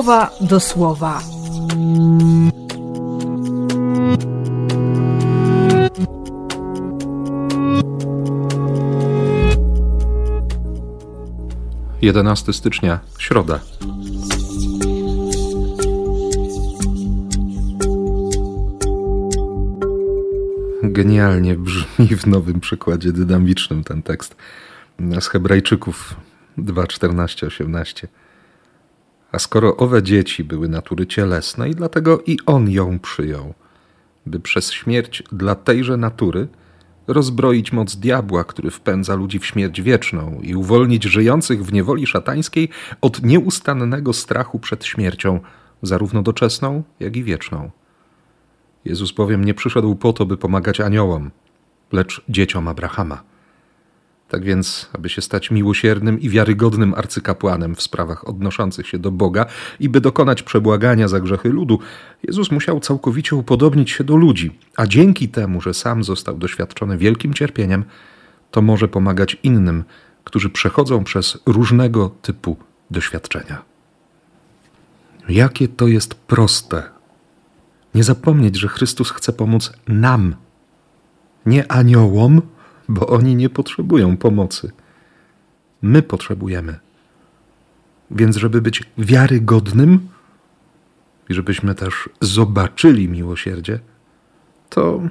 słowa do słowa. Jedenasty stycznia, środa. Genialnie brzmi w nowym przykładzie dynamicznym ten tekst z Hebrajczyków 2:14-18. A skoro owe dzieci były natury cielesnej, dlatego i on ją przyjął, by przez śmierć dla tejże natury rozbroić moc diabła, który wpędza ludzi w śmierć wieczną i uwolnić żyjących w niewoli szatańskiej od nieustannego strachu przed śmiercią, zarówno doczesną, jak i wieczną. Jezus bowiem nie przyszedł po to, by pomagać aniołom, lecz dzieciom Abrahama. Tak więc, aby się stać miłosiernym i wiarygodnym arcykapłanem w sprawach odnoszących się do Boga i by dokonać przebłagania za grzechy ludu, Jezus musiał całkowicie upodobnić się do ludzi, a dzięki temu, że sam został doświadczony wielkim cierpieniem, to może pomagać innym, którzy przechodzą przez różnego typu doświadczenia. Jakie to jest proste. Nie zapomnieć, że Chrystus chce pomóc nam, nie aniołom, bo oni nie potrzebują pomocy. My potrzebujemy. Więc, żeby być wiarygodnym i żebyśmy też zobaczyli miłosierdzie, to,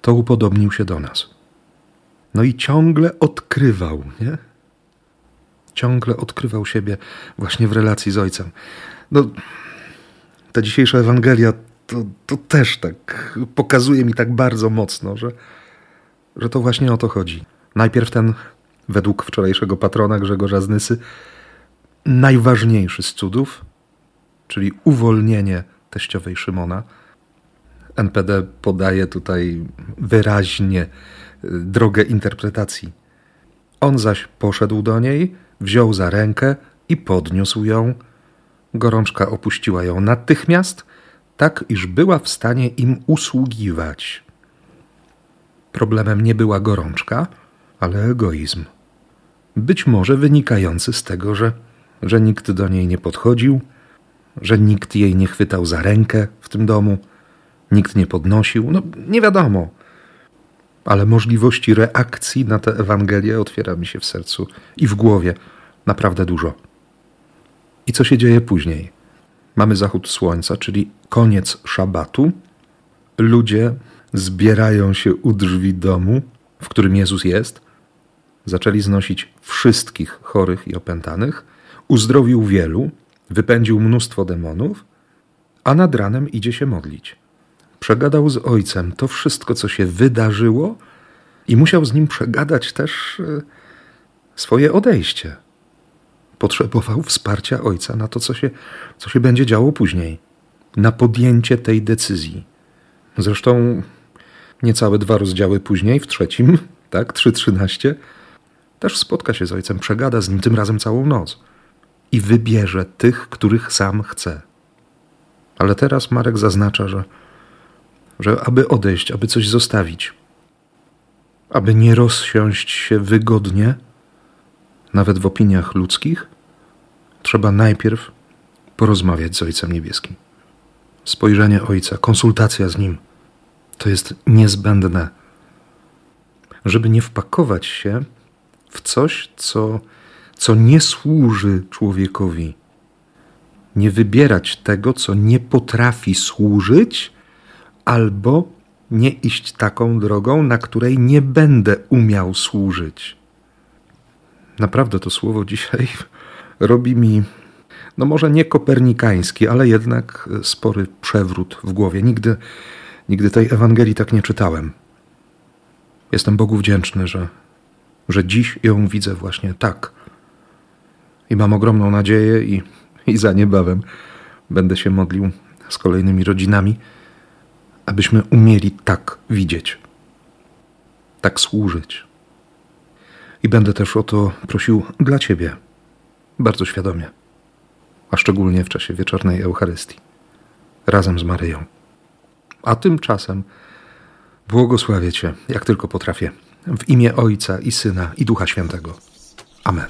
to upodobnił się do nas. No i ciągle odkrywał, nie? Ciągle odkrywał siebie właśnie w relacji z Ojcem. No, ta dzisiejsza Ewangelia to, to też tak pokazuje mi tak bardzo mocno, że, że to właśnie o to chodzi. Najpierw ten, według wczorajszego patrona Grzegorza Znysy, najważniejszy z cudów, czyli uwolnienie teściowej Szymona. NPD podaje tutaj wyraźnie y, drogę interpretacji. On zaś poszedł do niej, wziął za rękę i podniósł ją. Gorączka opuściła ją natychmiast, tak iż była w stanie im usługiwać. Problemem nie była gorączka, ale egoizm. Być może wynikający z tego, że, że nikt do niej nie podchodził, że nikt jej nie chwytał za rękę w tym domu, nikt nie podnosił. No, nie wiadomo. Ale możliwości reakcji na tę Ewangelię otwiera mi się w sercu i w głowie naprawdę dużo. I co się dzieje później? Mamy zachód słońca, czyli koniec szabatu. Ludzie zbierają się u drzwi domu, w którym Jezus jest. Zaczęli znosić wszystkich chorych i opętanych. Uzdrowił wielu, wypędził mnóstwo demonów, a nad ranem idzie się modlić. Przegadał z ojcem to wszystko, co się wydarzyło, i musiał z nim przegadać też e, swoje odejście. Potrzebował wsparcia ojca na to, co się, co się będzie działo później, na podjęcie tej decyzji. Zresztą niecałe dwa rozdziały później, w trzecim, tak, 3.13, też spotka się z ojcem, przegada z nim tym razem całą noc i wybierze tych, których sam chce. Ale teraz Marek zaznacza, że, że aby odejść, aby coś zostawić, aby nie rozsiąść się wygodnie, nawet w opiniach ludzkich, trzeba najpierw porozmawiać z Ojcem Niebieskim. Spojrzenie Ojca, konsultacja z Nim to jest niezbędne, żeby nie wpakować się w coś, co, co nie służy człowiekowi. Nie wybierać tego, co nie potrafi służyć, albo nie iść taką drogą, na której nie będę umiał służyć. Naprawdę to słowo dzisiaj robi mi, no może nie kopernikański, ale jednak spory przewrót w głowie. Nigdy, nigdy tej Ewangelii tak nie czytałem. Jestem Bogu wdzięczny, że, że dziś ją widzę właśnie tak. I mam ogromną nadzieję i, i za niebawem będę się modlił z kolejnymi rodzinami, abyśmy umieli tak widzieć, tak służyć. I będę też o to prosił dla Ciebie, bardzo świadomie, a szczególnie w czasie wieczornej Eucharystii, razem z Maryją. A tymczasem błogosławię Cię, jak tylko potrafię, w imię Ojca i Syna i Ducha Świętego. Amen.